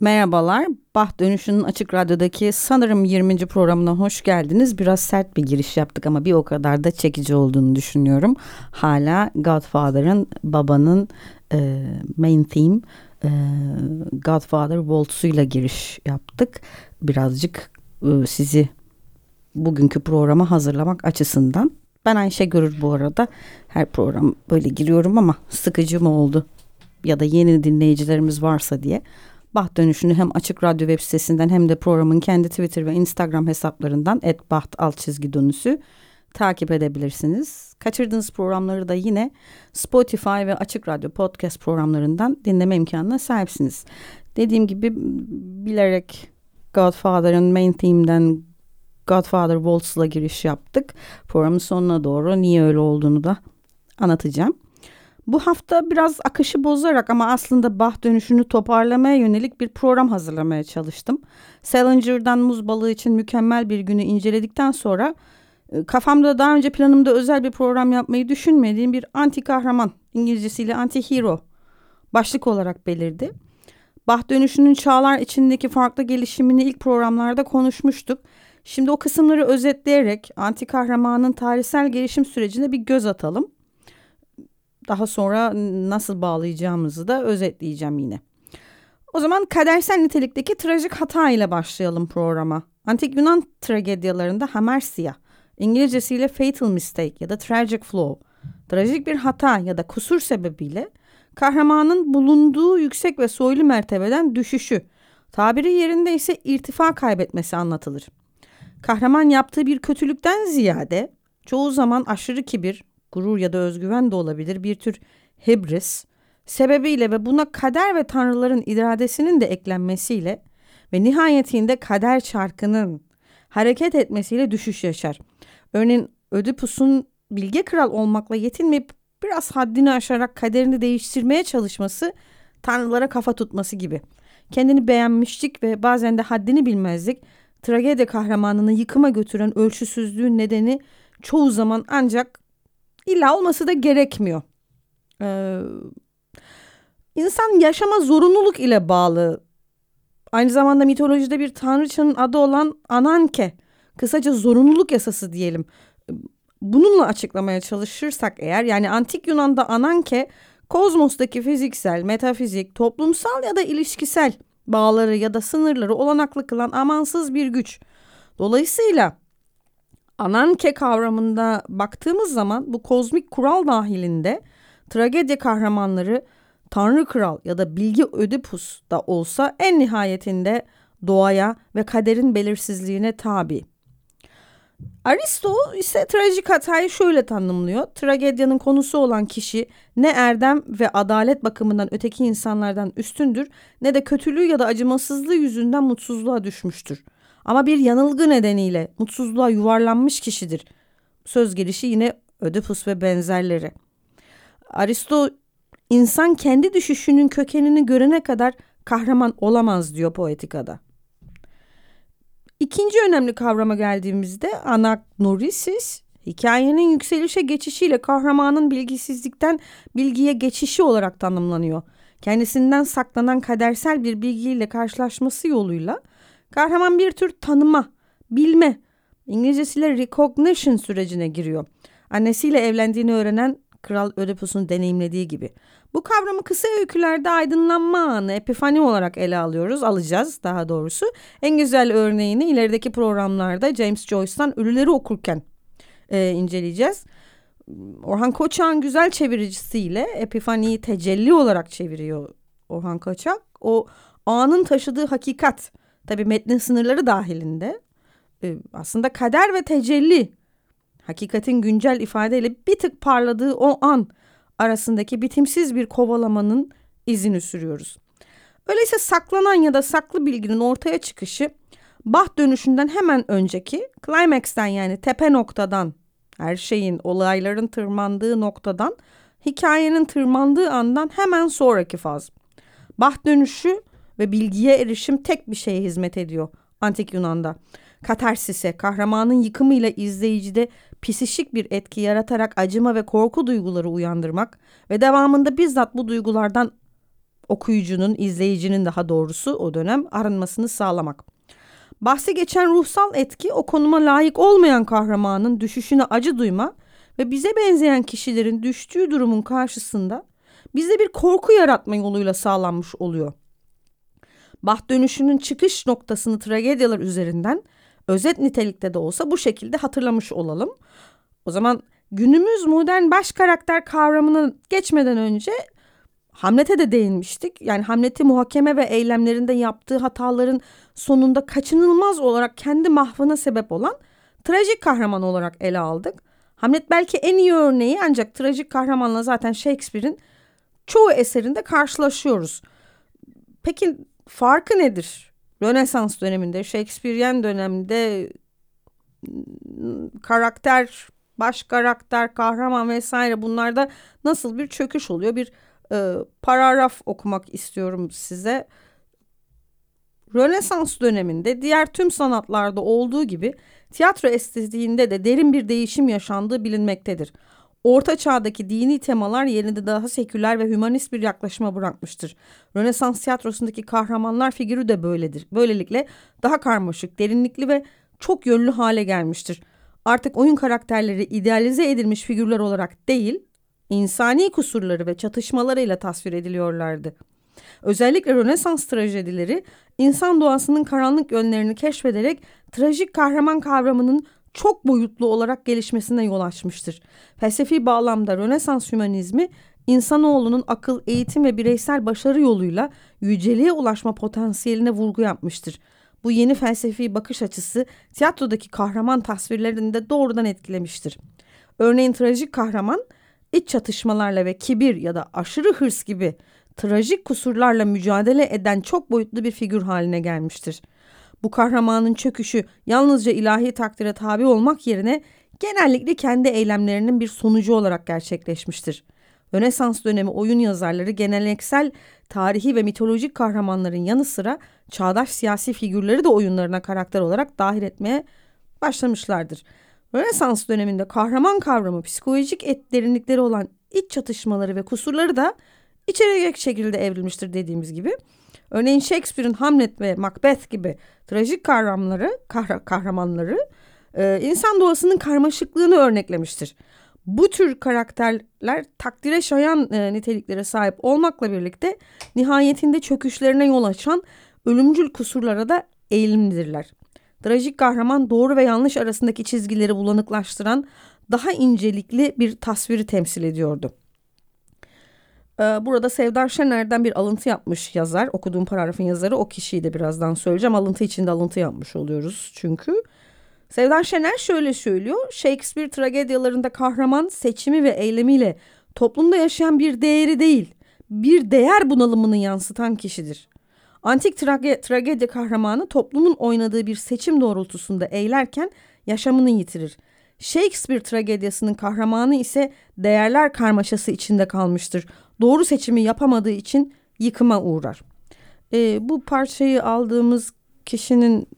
Merhabalar. Bah Dönüşü'nün Açık Radyo'daki sanırım 20. programına hoş geldiniz. Biraz sert bir giriş yaptık ama bir o kadar da çekici olduğunu düşünüyorum. Hala Godfather'ın babanın e, main theme e, Godfather Waltz'uyla giriş yaptık. Birazcık e, sizi bugünkü programa hazırlamak açısından. Ben Ayşe Görür bu arada. Her program böyle giriyorum ama sıkıcı mı oldu? Ya da yeni dinleyicilerimiz varsa diye. Baht dönüşünü hem Açık Radyo web sitesinden hem de programın kendi Twitter ve Instagram hesaplarından @baht alt çizgi dönüşü takip edebilirsiniz. Kaçırdığınız programları da yine Spotify ve Açık Radyo podcast programlarından dinleme imkanına sahipsiniz. Dediğim gibi bilerek Godfather'ın main theme'den Godfather Waltz'la giriş yaptık. Programın sonuna doğru niye öyle olduğunu da anlatacağım. Bu hafta biraz akışı bozarak ama aslında bah dönüşünü toparlamaya yönelik bir program hazırlamaya çalıştım. Salinger'dan muz balığı için mükemmel bir günü inceledikten sonra e, kafamda daha önce planımda özel bir program yapmayı düşünmediğim bir anti kahraman İngilizcesiyle anti hero başlık olarak belirdi. Bah dönüşünün çağlar içindeki farklı gelişimini ilk programlarda konuşmuştuk. Şimdi o kısımları özetleyerek anti kahramanın tarihsel gelişim sürecine bir göz atalım. Daha sonra nasıl bağlayacağımızı da özetleyeceğim yine. O zaman kadersel nitelikteki trajik hata ile başlayalım programa. Antik Yunan tragedyalarında hamersia, İngilizcesiyle fatal mistake ya da tragic flaw, trajik bir hata ya da kusur sebebiyle kahramanın bulunduğu yüksek ve soylu mertebeden düşüşü, tabiri yerinde ise irtifa kaybetmesi anlatılır. Kahraman yaptığı bir kötülükten ziyade çoğu zaman aşırı kibir, gurur ya da özgüven de olabilir bir tür hebris sebebiyle ve buna kader ve tanrıların iradesinin de eklenmesiyle ve nihayetinde kader çarkının hareket etmesiyle düşüş yaşar. Örneğin Ödipus'un bilge kral olmakla yetinmeyip biraz haddini aşarak kaderini değiştirmeye çalışması tanrılara kafa tutması gibi. Kendini beğenmişlik ve bazen de haddini bilmezlik tragedya kahramanını yıkıma götüren ölçüsüzlüğün nedeni çoğu zaman ancak illa olması da gerekmiyor. Ee, insan yaşama zorunluluk ile bağlı. Aynı zamanda mitolojide bir tanrıçanın adı olan Ananke, kısaca zorunluluk yasası diyelim. Bununla açıklamaya çalışırsak eğer yani antik Yunan'da Ananke kozmostaki fiziksel, metafizik, toplumsal ya da ilişkisel bağları ya da sınırları olanaklı kılan amansız bir güç. Dolayısıyla Ananke kavramında baktığımız zaman bu kozmik kural dahilinde tragedya kahramanları Tanrı Kral ya da Bilgi Ödipus da olsa en nihayetinde doğaya ve kaderin belirsizliğine tabi. Aristo ise trajik hatayı şöyle tanımlıyor. Tragedyanın konusu olan kişi ne erdem ve adalet bakımından öteki insanlardan üstündür ne de kötülüğü ya da acımasızlığı yüzünden mutsuzluğa düşmüştür. Ama bir yanılgı nedeniyle mutsuzluğa yuvarlanmış kişidir. Söz gelişi yine Ödipus ve benzerleri. Aristo insan kendi düşüşünün kökenini görene kadar kahraman olamaz diyor poetikada. İkinci önemli kavrama geldiğimizde anagnorisis hikayenin yükselişe geçişiyle kahramanın bilgisizlikten bilgiye geçişi olarak tanımlanıyor. Kendisinden saklanan kadersel bir bilgiyle karşılaşması yoluyla kahraman bir tür tanıma, bilme, İngilizcesiyle recognition sürecine giriyor. Annesiyle evlendiğini öğrenen Kral Ödipus'un deneyimlediği gibi. Bu kavramı kısa öykülerde aydınlanma anı, epifani olarak ele alıyoruz, alacağız daha doğrusu. En güzel örneğini ilerideki programlarda James Joyce'dan Ölüleri okurken e, inceleyeceğiz. Orhan Koçak'ın güzel çeviricisiyle Epifani'yi tecelli olarak çeviriyor Orhan Koçak. O anın taşıdığı hakikat, tabii metnin sınırları dahilinde e, aslında kader ve tecelli hakikatin güncel ifadeyle bir tık parladığı o an arasındaki bitimsiz bir kovalamanın izini sürüyoruz. Öyleyse saklanan ya da saklı bilginin ortaya çıkışı Bah dönüşünden hemen önceki climax'ten yani tepe noktadan her şeyin olayların tırmandığı noktadan hikayenin tırmandığı andan hemen sonraki faz. Bah dönüşü ve bilgiye erişim tek bir şeye hizmet ediyor antik Yunan'da. Katarsise, kahramanın yıkımıyla izleyicide pisişik bir etki yaratarak acıma ve korku duyguları uyandırmak ve devamında bizzat bu duygulardan okuyucunun, izleyicinin daha doğrusu o dönem arınmasını sağlamak. Bahsi geçen ruhsal etki o konuma layık olmayan kahramanın düşüşüne acı duyma ve bize benzeyen kişilerin düştüğü durumun karşısında bizde bir korku yaratma yoluyla sağlanmış oluyor. Baht dönüşünün çıkış noktasını tragedyalar üzerinden özet nitelikte de olsa bu şekilde hatırlamış olalım. O zaman günümüz modern baş karakter kavramını geçmeden önce Hamlet'e de değinmiştik. Yani Hamlet'i muhakeme ve eylemlerinde yaptığı hataların sonunda kaçınılmaz olarak kendi mahvına sebep olan trajik kahraman olarak ele aldık. Hamlet belki en iyi örneği ancak trajik kahramanla zaten Shakespeare'in çoğu eserinde karşılaşıyoruz. Peki farkı nedir? Rönesans döneminde, Shakespearean döneminde karakter, baş karakter, kahraman vesaire bunlarda nasıl bir çöküş oluyor? Bir e, paragraf okumak istiyorum size. Rönesans döneminde diğer tüm sanatlarda olduğu gibi tiyatro estetiğinde de derin bir değişim yaşandığı bilinmektedir. Orta çağdaki dini temalar yerinde daha seküler ve hümanist bir yaklaşıma bırakmıştır. Rönesans tiyatrosundaki kahramanlar figürü de böyledir. Böylelikle daha karmaşık, derinlikli ve çok yönlü hale gelmiştir. Artık oyun karakterleri idealize edilmiş figürler olarak değil, insani kusurları ve çatışmalarıyla tasvir ediliyorlardı. Özellikle Rönesans trajedileri insan doğasının karanlık yönlerini keşfederek trajik kahraman kavramının çok boyutlu olarak gelişmesine yol açmıştır. Felsefi bağlamda Rönesans hümanizmi insanoğlunun akıl, eğitim ve bireysel başarı yoluyla yüceliğe ulaşma potansiyeline vurgu yapmıştır. Bu yeni felsefi bakış açısı tiyatrodaki kahraman tasvirlerini de doğrudan etkilemiştir. Örneğin trajik kahraman iç çatışmalarla ve kibir ya da aşırı hırs gibi trajik kusurlarla mücadele eden çok boyutlu bir figür haline gelmiştir. Bu kahramanın çöküşü yalnızca ilahi takdire tabi olmak yerine genellikle kendi eylemlerinin bir sonucu olarak gerçekleşmiştir. Rönesans dönemi oyun yazarları geleneksel tarihi ve mitolojik kahramanların yanı sıra çağdaş siyasi figürleri de oyunlarına karakter olarak dahil etmeye başlamışlardır. Rönesans döneminde kahraman kavramı psikolojik et derinlikleri olan iç çatışmaları ve kusurları da içerecek şekilde evrilmiştir dediğimiz gibi. Örneğin Shakespeare'in Hamlet ve Macbeth gibi trajik kahramanları, kahra, kahramanları e, insan doğasının karmaşıklığını örneklemiştir. Bu tür karakterler takdire şayan e, niteliklere sahip olmakla birlikte nihayetinde çöküşlerine yol açan ölümcül kusurlara da eğilimlidirler. Trajik kahraman doğru ve yanlış arasındaki çizgileri bulanıklaştıran daha incelikli bir tasviri temsil ediyordu. Ee, burada Sevdar Şener'den bir alıntı yapmış yazar. Okuduğum paragrafın yazarı o kişiyi de birazdan söyleyeceğim. Alıntı içinde alıntı yapmış oluyoruz çünkü. Sevdar Şener şöyle söylüyor. Shakespeare tragedyalarında kahraman seçimi ve eylemiyle toplumda yaşayan bir değeri değil, bir değer bunalımını yansıtan kişidir. Antik trage tragedya kahramanı toplumun oynadığı bir seçim doğrultusunda eylerken yaşamını yitirir. Shakespeare tragedyasının kahramanı ise değerler karmaşası içinde kalmıştır. Doğru seçimi yapamadığı için yıkıma uğrar. E, bu parçayı aldığımız kişinin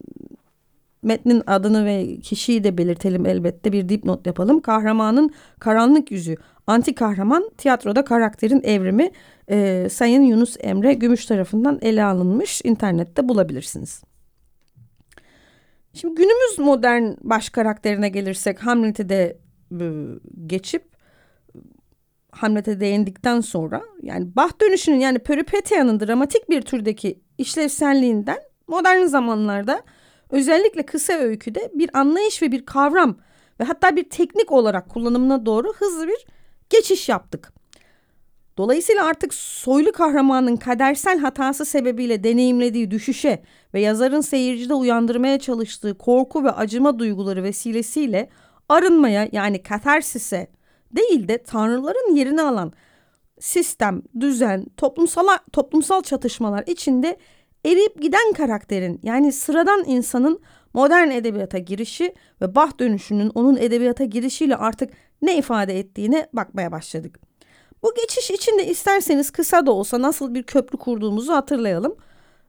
metnin adını ve kişiyi de belirtelim elbette bir dipnot yapalım. Kahramanın karanlık yüzü. Anti kahraman tiyatroda karakterin evrimi e, Sayın Yunus Emre Gümüş tarafından ele alınmış. internette bulabilirsiniz. Şimdi günümüz modern baş karakterine gelirsek Hamlet'e de e, geçip Hamlet'e değindikten sonra yani Bach dönüşünün yani Peripetia'nın dramatik bir türdeki işlevselliğinden modern zamanlarda özellikle kısa öyküde bir anlayış ve bir kavram ve hatta bir teknik olarak kullanımına doğru hızlı bir geçiş yaptık. Dolayısıyla artık soylu kahramanın kadersel hatası sebebiyle deneyimlediği düşüşe ve yazarın seyircide uyandırmaya çalıştığı korku ve acıma duyguları vesilesiyle arınmaya yani katarsise değil de tanrıların yerini alan sistem, düzen, toplumsal toplumsal çatışmalar içinde eriyip giden karakterin yani sıradan insanın modern edebiyata girişi ve bah dönüşünün onun edebiyata girişiyle artık ne ifade ettiğine bakmaya başladık. Bu geçiş içinde isterseniz kısa da olsa nasıl bir köprü kurduğumuzu hatırlayalım.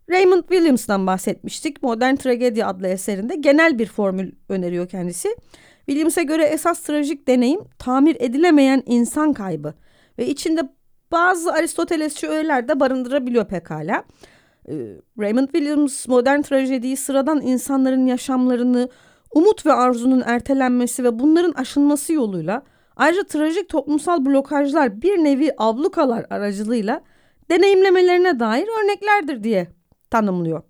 Raymond Williams'dan bahsetmiştik. Modern Tragedi adlı eserinde genel bir formül öneriyor kendisi. Williams'e göre esas trajik deneyim tamir edilemeyen insan kaybı ve içinde bazı Aristotelesçi öğeler de barındırabiliyor pekala. Ee, Raymond Williams modern trajediyi sıradan insanların yaşamlarını umut ve arzunun ertelenmesi ve bunların aşılması yoluyla ayrıca trajik toplumsal blokajlar bir nevi ablukalar aracılığıyla deneyimlemelerine dair örneklerdir diye tanımlıyor.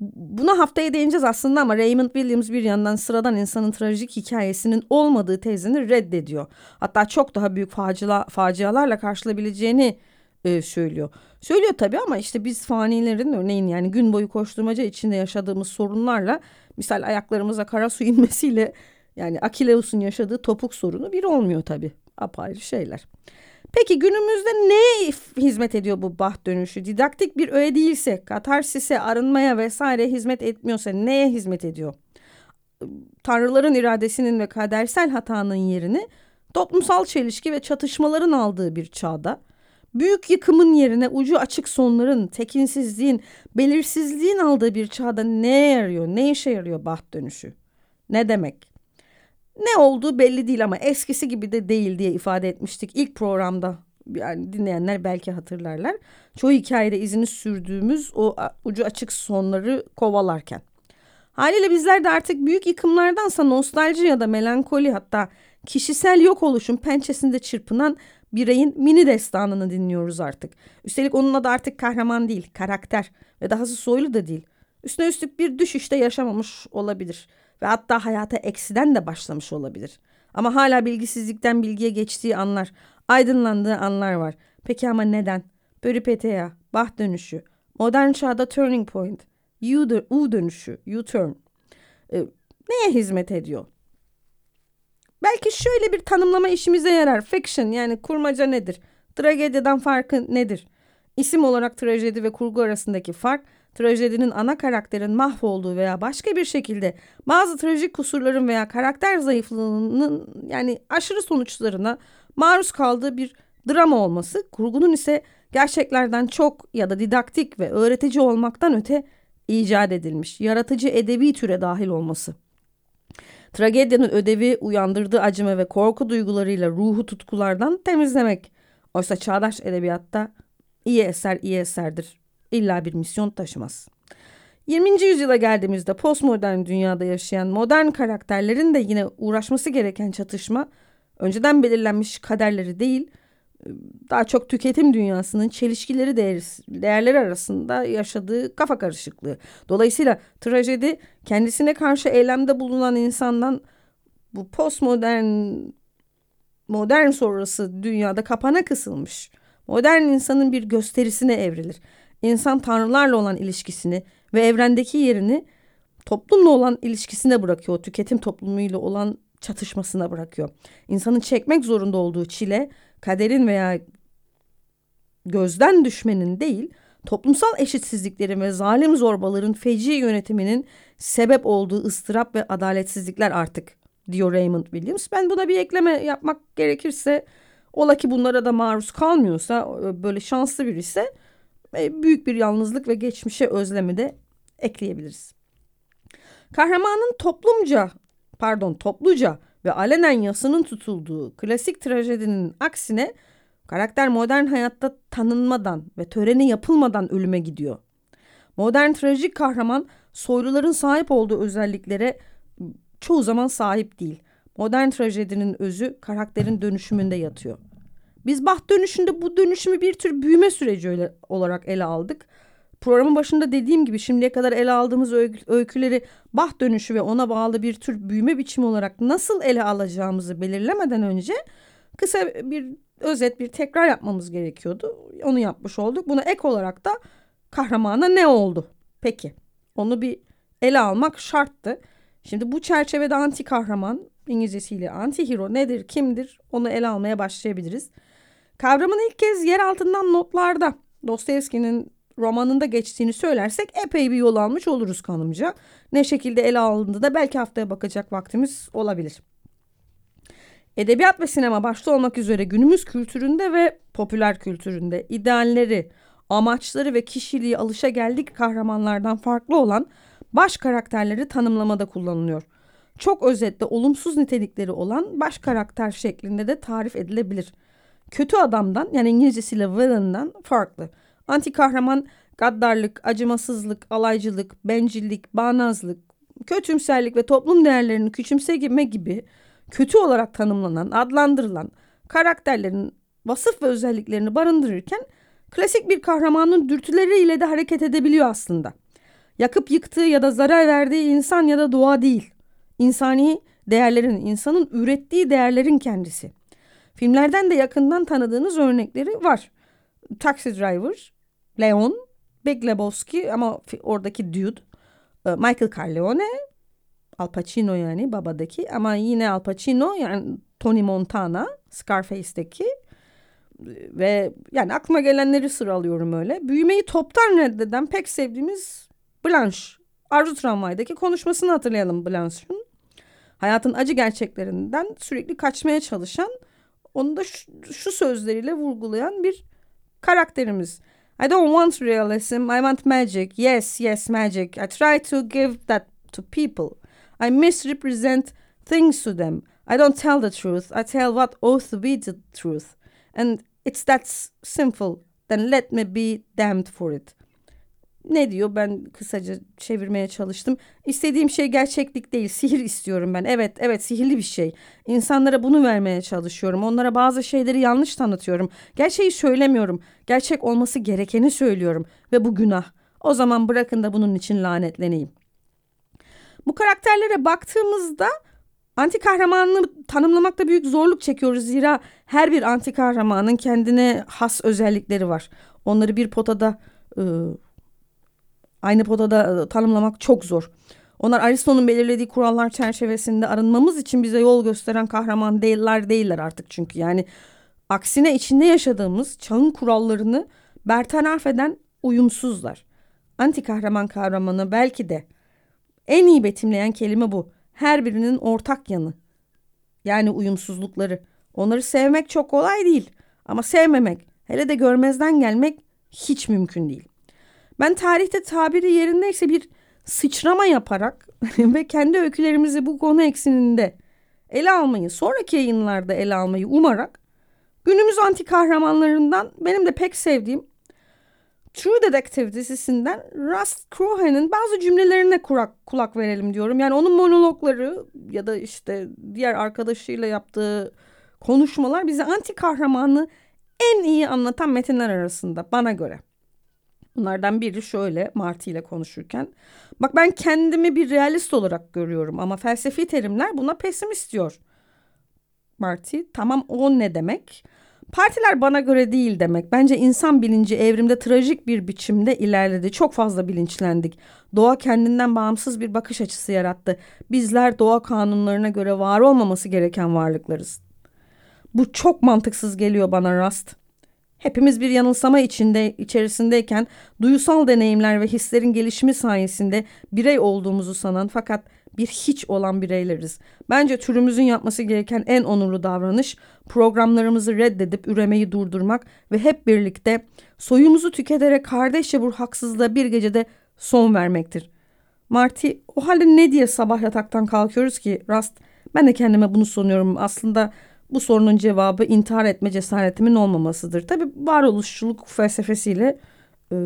Buna haftaya değineceğiz aslında ama Raymond Williams bir yandan sıradan insanın trajik hikayesinin olmadığı tezini reddediyor. Hatta çok daha büyük facila, facialarla karşılayabileceğini e, söylüyor. Söylüyor tabii ama işte biz fanilerin örneğin yani gün boyu koşturmaca içinde yaşadığımız sorunlarla misal ayaklarımıza kara su inmesiyle yani Akileus'un yaşadığı topuk sorunu bir olmuyor tabii. Apayrı şeyler. Peki günümüzde ne hizmet ediyor bu baht dönüşü? Didaktik bir öğe değilse, katarsise, arınmaya vesaire hizmet etmiyorsa neye hizmet ediyor? Tanrıların iradesinin ve kadersel hatanın yerini toplumsal çelişki ve çatışmaların aldığı bir çağda büyük yıkımın yerine ucu açık sonların, tekinsizliğin, belirsizliğin aldığı bir çağda neye yarıyor, ne işe yarıyor baht dönüşü? Ne demek? Ne olduğu belli değil ama eskisi gibi de değil diye ifade etmiştik ilk programda. Yani dinleyenler belki hatırlarlar. Çoğu hikayede izini sürdüğümüz o ucu açık sonları kovalarken. Haliyle bizler de artık büyük yıkımlardansa nostalji ya da melankoli hatta kişisel yok oluşun pençesinde çırpınan bireyin mini destanını dinliyoruz artık. Üstelik onun adı artık kahraman değil, karakter ve dahası soylu da değil. Üstüne üstlük bir düşüşte yaşamamış olabilir ve hatta hayata eksiden de başlamış olabilir. Ama hala bilgisizlikten bilgiye geçtiği anlar, aydınlandığı anlar var. Peki ama neden? Peripeteya, bah dönüşü, modern çağda turning point, U, dönüşü, U-turn. Ee, neye hizmet ediyor? Belki şöyle bir tanımlama işimize yarar. Fiction yani kurmaca nedir? Tragediden farkı nedir? İsim olarak trajedi ve kurgu arasındaki fark trajedinin ana karakterin mahvolduğu veya başka bir şekilde bazı trajik kusurların veya karakter zayıflığının yani aşırı sonuçlarına maruz kaldığı bir drama olması, kurgunun ise gerçeklerden çok ya da didaktik ve öğretici olmaktan öte icat edilmiş, yaratıcı edebi türe dahil olması. Tragedyanın ödevi uyandırdığı acıma ve korku duygularıyla ruhu tutkulardan temizlemek. Oysa çağdaş edebiyatta iyi eser iyi eserdir illa bir misyon taşımaz. 20. yüzyıla geldiğimizde postmodern dünyada yaşayan modern karakterlerin de yine uğraşması gereken çatışma önceden belirlenmiş kaderleri değil, daha çok tüketim dünyasının çelişkileri değer, değerleri arasında yaşadığı kafa karışıklığı. Dolayısıyla trajedi kendisine karşı eylemde bulunan insandan bu postmodern modern sonrası dünyada kapana kısılmış. Modern insanın bir gösterisine evrilir insan tanrılarla olan ilişkisini ve evrendeki yerini toplumla olan ilişkisine bırakıyor. Tüketim toplumuyla olan çatışmasına bırakıyor. İnsanın çekmek zorunda olduğu çile kaderin veya gözden düşmenin değil, toplumsal eşitsizliklerin ve zalim zorbaların feci yönetiminin sebep olduğu ıstırap ve adaletsizlikler artık diyor Raymond Williams. Ben buna bir ekleme yapmak gerekirse ola ki bunlara da maruz kalmıyorsa böyle şanslı biri ise büyük bir yalnızlık ve geçmişe özlemi de ekleyebiliriz. Kahramanın toplumca, pardon topluca ve alenen yasının tutulduğu klasik trajedinin aksine karakter modern hayatta tanınmadan ve töreni yapılmadan ölüme gidiyor. Modern trajik kahraman soyluların sahip olduğu özelliklere çoğu zaman sahip değil. Modern trajedinin özü karakterin dönüşümünde yatıyor. Biz baht dönüşünde bu dönüşümü bir tür büyüme süreci öyle, olarak ele aldık. Programın başında dediğim gibi şimdiye kadar ele aldığımız öyküleri baht dönüşü ve ona bağlı bir tür büyüme biçimi olarak nasıl ele alacağımızı belirlemeden önce kısa bir özet bir tekrar yapmamız gerekiyordu. Onu yapmış olduk. Buna ek olarak da kahramana ne oldu? Peki onu bir ele almak şarttı. Şimdi bu çerçevede anti kahraman İngilizcesiyle anti hero nedir, kimdir onu ele almaya başlayabiliriz. Kavramın ilk kez yer altından notlarda Dostoyevski'nin romanında geçtiğini söylersek epey bir yol almış oluruz kanımca. Ne şekilde ele alındı da belki haftaya bakacak vaktimiz olabilir. Edebiyat ve sinema başta olmak üzere günümüz kültüründe ve popüler kültüründe idealleri, amaçları ve kişiliği alışa geldik kahramanlardan farklı olan baş karakterleri tanımlamada kullanılıyor. Çok özetle olumsuz nitelikleri olan baş karakter şeklinde de tarif edilebilir. Kötü adamdan yani İngilizcesiyle villain'dan farklı. Anti kahraman gaddarlık, acımasızlık, alaycılık, bencillik, bağnazlık, kötümserlik ve toplum değerlerini küçümseme gibi kötü olarak tanımlanan, adlandırılan karakterlerin vasıf ve özelliklerini barındırırken klasik bir kahramanın dürtüleriyle de hareket edebiliyor aslında. Yakıp yıktığı ya da zarar verdiği insan ya da doğa değil. İnsani değerlerin, insanın ürettiği değerlerin kendisi. Filmlerden de yakından tanıdığınız örnekleri var. Taxi Driver, Leon, Big Lebowski ama oradaki dude, e, Michael Corleone, Al Pacino yani babadaki ama yine Al Pacino yani Tony Montana, Scarface'deki ve yani aklıma gelenleri sıralıyorum öyle. Büyümeyi toptan reddeden pek sevdiğimiz Blanche. Arzu Tramvay'daki konuşmasını hatırlayalım Blanche'ın. Hayatın acı gerçeklerinden sürekli kaçmaya çalışan, onu da şu, şu sözleriyle vurgulayan bir karakterimiz. I don't want realism, I want magic. Yes, yes, magic. I try to give that to people. I misrepresent things to them. I don't tell the truth. I tell what ought to be the truth. And it's that sinful. Then let me be damned for it. Ne diyor? Ben kısaca çevirmeye çalıştım. İstediğim şey gerçeklik değil, sihir istiyorum ben. Evet, evet sihirli bir şey. İnsanlara bunu vermeye çalışıyorum. Onlara bazı şeyleri yanlış tanıtıyorum. Gerçeği söylemiyorum. Gerçek olması gerekeni söylüyorum ve bu günah. O zaman bırakın da bunun için lanetleneyim. Bu karakterlere baktığımızda anti kahramanını tanımlamakta büyük zorluk çekiyoruz. Zira her bir anti kahramanın kendine has özellikleri var. Onları bir potada ıı, aynı potada ıı, tanımlamak çok zor. Onlar Aristo'nun belirlediği kurallar çerçevesinde arınmamız için bize yol gösteren kahraman değiller değiller artık çünkü. Yani aksine içinde yaşadığımız çağın kurallarını bertaraf eden uyumsuzlar. Anti kahraman kahramanı belki de en iyi betimleyen kelime bu. Her birinin ortak yanı. Yani uyumsuzlukları. Onları sevmek çok kolay değil. Ama sevmemek, hele de görmezden gelmek hiç mümkün değil. Ben tarihte tabiri yerindeyse bir sıçrama yaparak ve kendi öykülerimizi bu konu ekseninde ele almayı, sonraki yayınlarda ele almayı umarak günümüz anti kahramanlarından benim de pek sevdiğim True Detective dizisinden Rust Crohan'ın bazı cümlelerine kulak, kulak verelim diyorum. Yani onun monologları ya da işte diğer arkadaşıyla yaptığı konuşmalar bize anti kahramanı en iyi anlatan metinler arasında bana göre. Bunlardan biri şöyle Marty ile konuşurken. Bak ben kendimi bir realist olarak görüyorum ama felsefi terimler buna pesimist diyor. Marty tamam o ne demek? Partiler bana göre değil demek. Bence insan bilinci evrimde trajik bir biçimde ilerledi. Çok fazla bilinçlendik. Doğa kendinden bağımsız bir bakış açısı yarattı. Bizler doğa kanunlarına göre var olmaması gereken varlıklarız. Bu çok mantıksız geliyor bana Rust. Hepimiz bir yanılsama içinde içerisindeyken duyusal deneyimler ve hislerin gelişimi sayesinde birey olduğumuzu sanan fakat bir hiç olan bireyleriz. Bence türümüzün yapması gereken en onurlu davranış programlarımızı reddedip üremeyi durdurmak ve hep birlikte soyumuzu tüketerek kardeşçe bu haksızlığa bir gecede son vermektir. Marty o halde ne diye sabah yataktan kalkıyoruz ki Rast ben de kendime bunu soruyorum aslında bu sorunun cevabı intihar etme cesaretimin olmamasıdır. Tabi varoluşçuluk felsefesiyle e,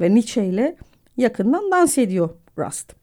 ve Nietzsche ile yakından dans ediyor Rust.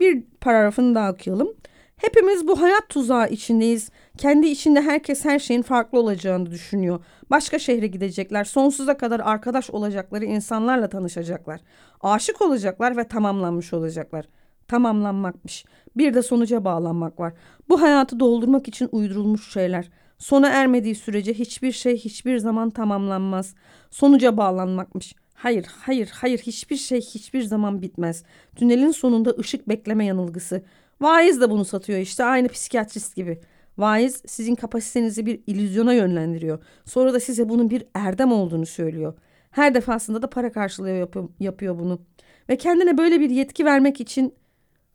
Bir paragrafını daha okuyalım. Hepimiz bu hayat tuzağı içindeyiz. Kendi içinde herkes her şeyin farklı olacağını düşünüyor. Başka şehre gidecekler. Sonsuza kadar arkadaş olacakları insanlarla tanışacaklar. Aşık olacaklar ve tamamlanmış olacaklar. Tamamlanmakmış. Bir de sonuca bağlanmak var. Bu hayatı doldurmak için uydurulmuş şeyler. Sona ermediği sürece hiçbir şey hiçbir zaman tamamlanmaz. Sonuca bağlanmakmış. Hayır, hayır, hayır hiçbir şey hiçbir zaman bitmez. Tünelin sonunda ışık bekleme yanılgısı. Vaiz de bunu satıyor işte aynı psikiyatrist gibi. Vaiz sizin kapasitenizi bir illüzyona yönlendiriyor. Sonra da size bunun bir erdem olduğunu söylüyor. Her defasında da para karşılıyor yapıyor, yapıyor bunu. Ve kendine böyle bir yetki vermek için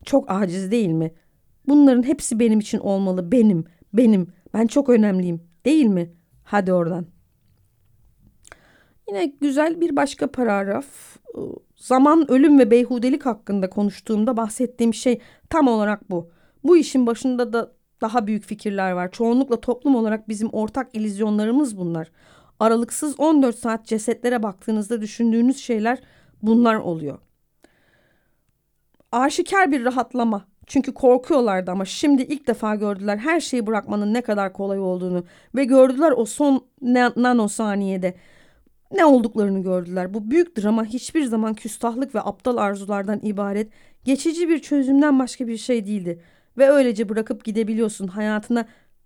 çok aciz değil mi? Bunların hepsi benim için olmalı. Benim, benim. Ben çok önemliyim. Değil mi? Hadi oradan. Yine güzel bir başka paragraf. Zaman, ölüm ve beyhudelik hakkında konuştuğumda bahsettiğim şey tam olarak bu. Bu işin başında da daha büyük fikirler var. Çoğunlukla toplum olarak bizim ortak illüzyonlarımız bunlar. Aralıksız 14 saat cesetlere baktığınızda düşündüğünüz şeyler bunlar oluyor. Aşikar bir rahatlama. Çünkü korkuyorlardı ama şimdi ilk defa gördüler her şeyi bırakmanın ne kadar kolay olduğunu ve gördüler o son nanosaniyede ne olduklarını gördüler. Bu büyük drama hiçbir zaman küstahlık ve aptal arzulardan ibaret geçici bir çözümden başka bir şey değildi. Ve öylece bırakıp gidebiliyorsun hayatına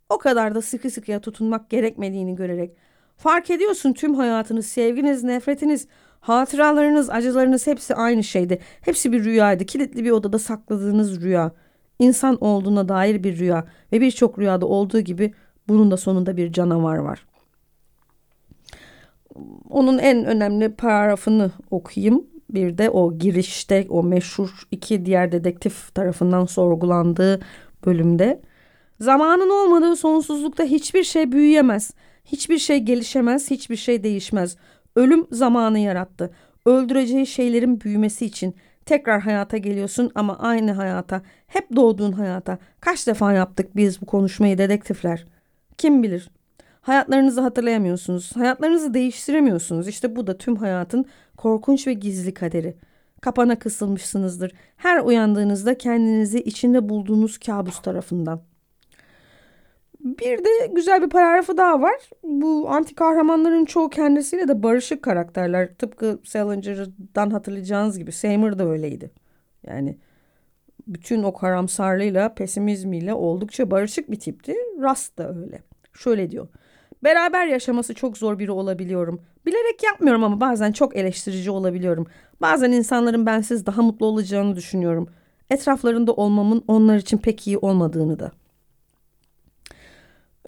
o kadar da sıkı sıkıya tutunmak gerekmediğini görerek. Fark ediyorsun tüm hayatınız, sevginiz, nefretiniz, hatıralarınız, acılarınız hepsi aynı şeydi. Hepsi bir rüyaydı. Kilitli bir odada sakladığınız rüya. İnsan olduğuna dair bir rüya ve birçok rüyada olduğu gibi bunun da sonunda bir canavar var. Onun en önemli paragrafını okuyayım. Bir de o girişte o meşhur iki diğer dedektif tarafından sorgulandığı bölümde. Zamanın olmadığı sonsuzlukta hiçbir şey büyüyemez. Hiçbir şey gelişemez, hiçbir şey değişmez. Ölüm zamanı yarattı. Öldüreceği şeylerin büyümesi için tekrar hayata geliyorsun ama aynı hayata, hep doğduğun hayata. Kaç defa yaptık biz bu konuşmayı dedektifler? Kim bilir? Hayatlarınızı hatırlayamıyorsunuz. Hayatlarınızı değiştiremiyorsunuz. İşte bu da tüm hayatın korkunç ve gizli kaderi. Kapana kısılmışsınızdır. Her uyandığınızda kendinizi içinde bulduğunuz kabus tarafından. Bir de güzel bir paragrafı daha var. Bu anti kahramanların çoğu kendisiyle de barışık karakterler. Tıpkı Salinger'dan hatırlayacağınız gibi Seymour da öyleydi. Yani bütün o karamsarlığıyla, pesimizmiyle oldukça barışık bir tipti. Rust da öyle. Şöyle diyor. Beraber yaşaması çok zor biri olabiliyorum. Bilerek yapmıyorum ama bazen çok eleştirici olabiliyorum. Bazen insanların bensiz daha mutlu olacağını düşünüyorum. Etraflarında olmamın onlar için pek iyi olmadığını da.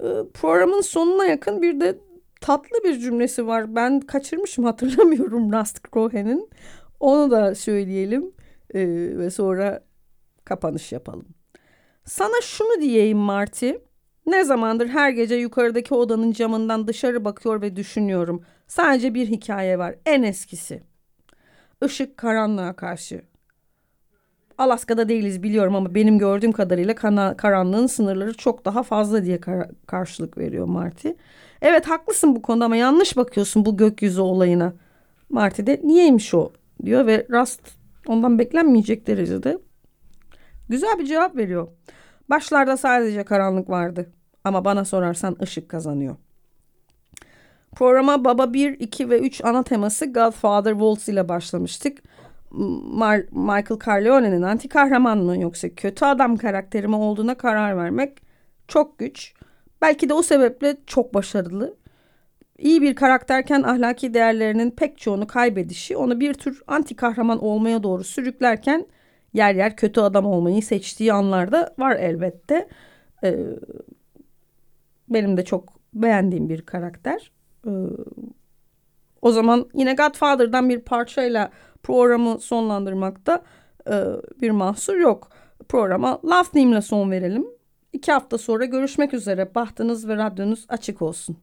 Ee, programın sonuna yakın bir de tatlı bir cümlesi var. Ben kaçırmışım hatırlamıyorum Rust Cohen'in. Onu da söyleyelim ee, ve sonra kapanış yapalım. Sana şunu diyeyim Marty. Ne zamandır her gece yukarıdaki odanın camından dışarı bakıyor ve düşünüyorum. Sadece bir hikaye var. En eskisi. Işık karanlığa karşı. Alaska'da değiliz biliyorum ama benim gördüğüm kadarıyla kana, karanlığın sınırları çok daha fazla diye kar karşılık veriyor Marty. Evet haklısın bu konuda ama yanlış bakıyorsun bu gökyüzü olayına. Marty de niyeymiş o diyor ve Rust ondan beklenmeyecek derecede güzel bir cevap veriyor. Başlarda sadece karanlık vardı ama bana sorarsan ışık kazanıyor. Programa Baba 1, 2 ve 3 ana teması Godfather Waltz ile başlamıştık. Mar Michael Corleone'nin anti kahraman mı yoksa kötü adam karakteri mi olduğuna karar vermek çok güç. Belki de o sebeple çok başarılı. İyi bir karakterken ahlaki değerlerinin pek çoğunu kaybedişi onu bir tür anti kahraman olmaya doğru sürüklerken yer yer kötü adam olmayı seçtiği anlarda var elbette. Ee, benim de çok beğendiğim bir karakter. Ee, o zaman yine Godfather'dan bir parçayla programı sonlandırmakta e, bir mahsur yok. Programa Love Name'le son verelim. İki hafta sonra görüşmek üzere. Bahtınız ve radyonuz açık olsun.